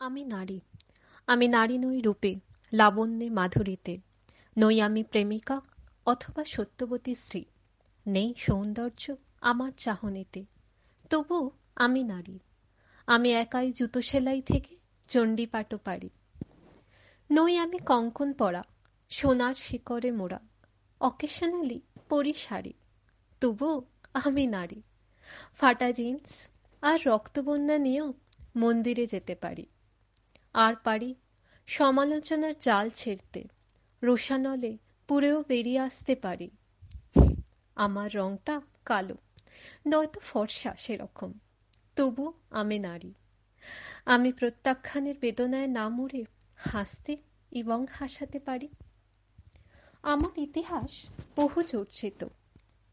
আমি নারী। আমি নারী নই রূপে, লাবণ্যে, মাধুরীতে। নই আমি প্রেমিকা অথবা সত্যবতী স্ত্রী। নেই সৌন্দর্য আমার চাহনিতে। তবু আমি নারী। আমি একাই জুতো সেলাই থেকে চণ্ডীপাটও পারি। নই আমি কঙ্কন পরা, সোনার শিকরে মোড়া অকেশনালি পরি শাড়ি। তবু আমি নারী। ফাটা জিন্স আর রক্তবন্যা নিয়েও মন্দিরে যেতে পারি। আর পারি। সমালোচনার জাল ছেড়তে, রোষানলে পুরেও বেরিয়ে আসতে পারি। আমার রংটা কালো, নয়তো ফর্সা সেরকম, তবু আমি নারী। আমি প্রত্যাখ্যানের বেদনায় না মরে হাসতে এবং হাসাতে পারি। আমার ইতিহাস বহু চর্চিত,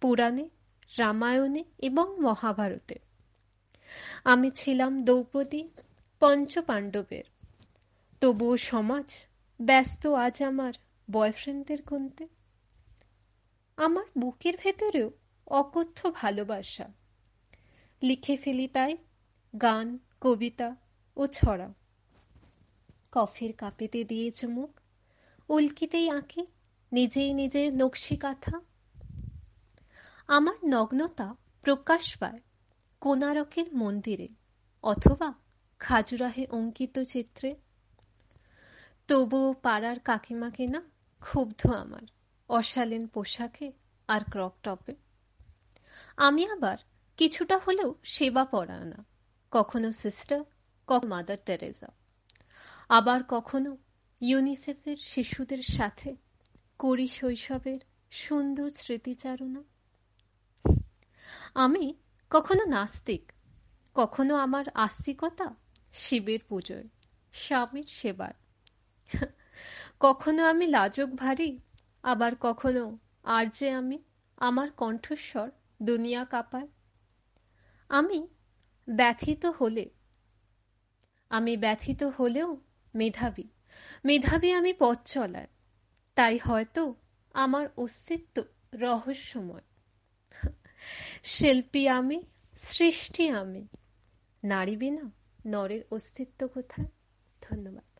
পুরাণে, রামায়ণে এবং মহাভারতে। আমি ছিলাম দ্রৌপদী পঞ্চপাণ্ডবের তবুও সমাজ ব্যস্ত আজ আমার বয়ফ্রেন্ডদের গুনতে। আমার বুকের ভেতরেও অকথ্য ভালোবাসা। লিখে ফেলি তাই গান, কবিতা ও ছড়া। কফির কাপেতে দিয়ে চুমুক উল্কিতেই আঁকি নিজেই নিজের নকশি কাঁথা। আমার নগ্নতা প্রকাশ পায় কোনারকের মন্দিরে অথবা খাজুরাহে অঙ্কিত চিত্রে। তবুও পাড়ার কাকিমাকে না ক্ষুব্ধ আমার, অশালীন পোশাকে আর ক্রক টপে। আমি আবার কিছুটা হলেও সেবা পরায়ণা কখনো সিস্টার কখনো মাদার টেরেজা আবার কখনো ইউনিসেফের শিশুদের সাথে করি শৈশবের সুন্দর স্মৃতিচারণা। আমি কখনো নাস্তিক, কখনো আমার আস্তিকতা শিবের পুজোয়, স্বামীর সেবার। কখনো আমি লাজক ভারী, আবার কখনো আর যে আমি, আমার কণ্ঠস্বর দুনিয়া কাঁপায়। আমি ব্যথিত হলে, আমি ব্যথিত হলেও মেধাবী। মেধাবী আমি পথ চলায়, তাই হয়তো আমার অস্তিত্ব রহস্যময়। শিল্পী আমি, সৃষ্টি আমি, নারী বিনা নরের অস্তিত্ব কোথায়? ধন্যবাদ।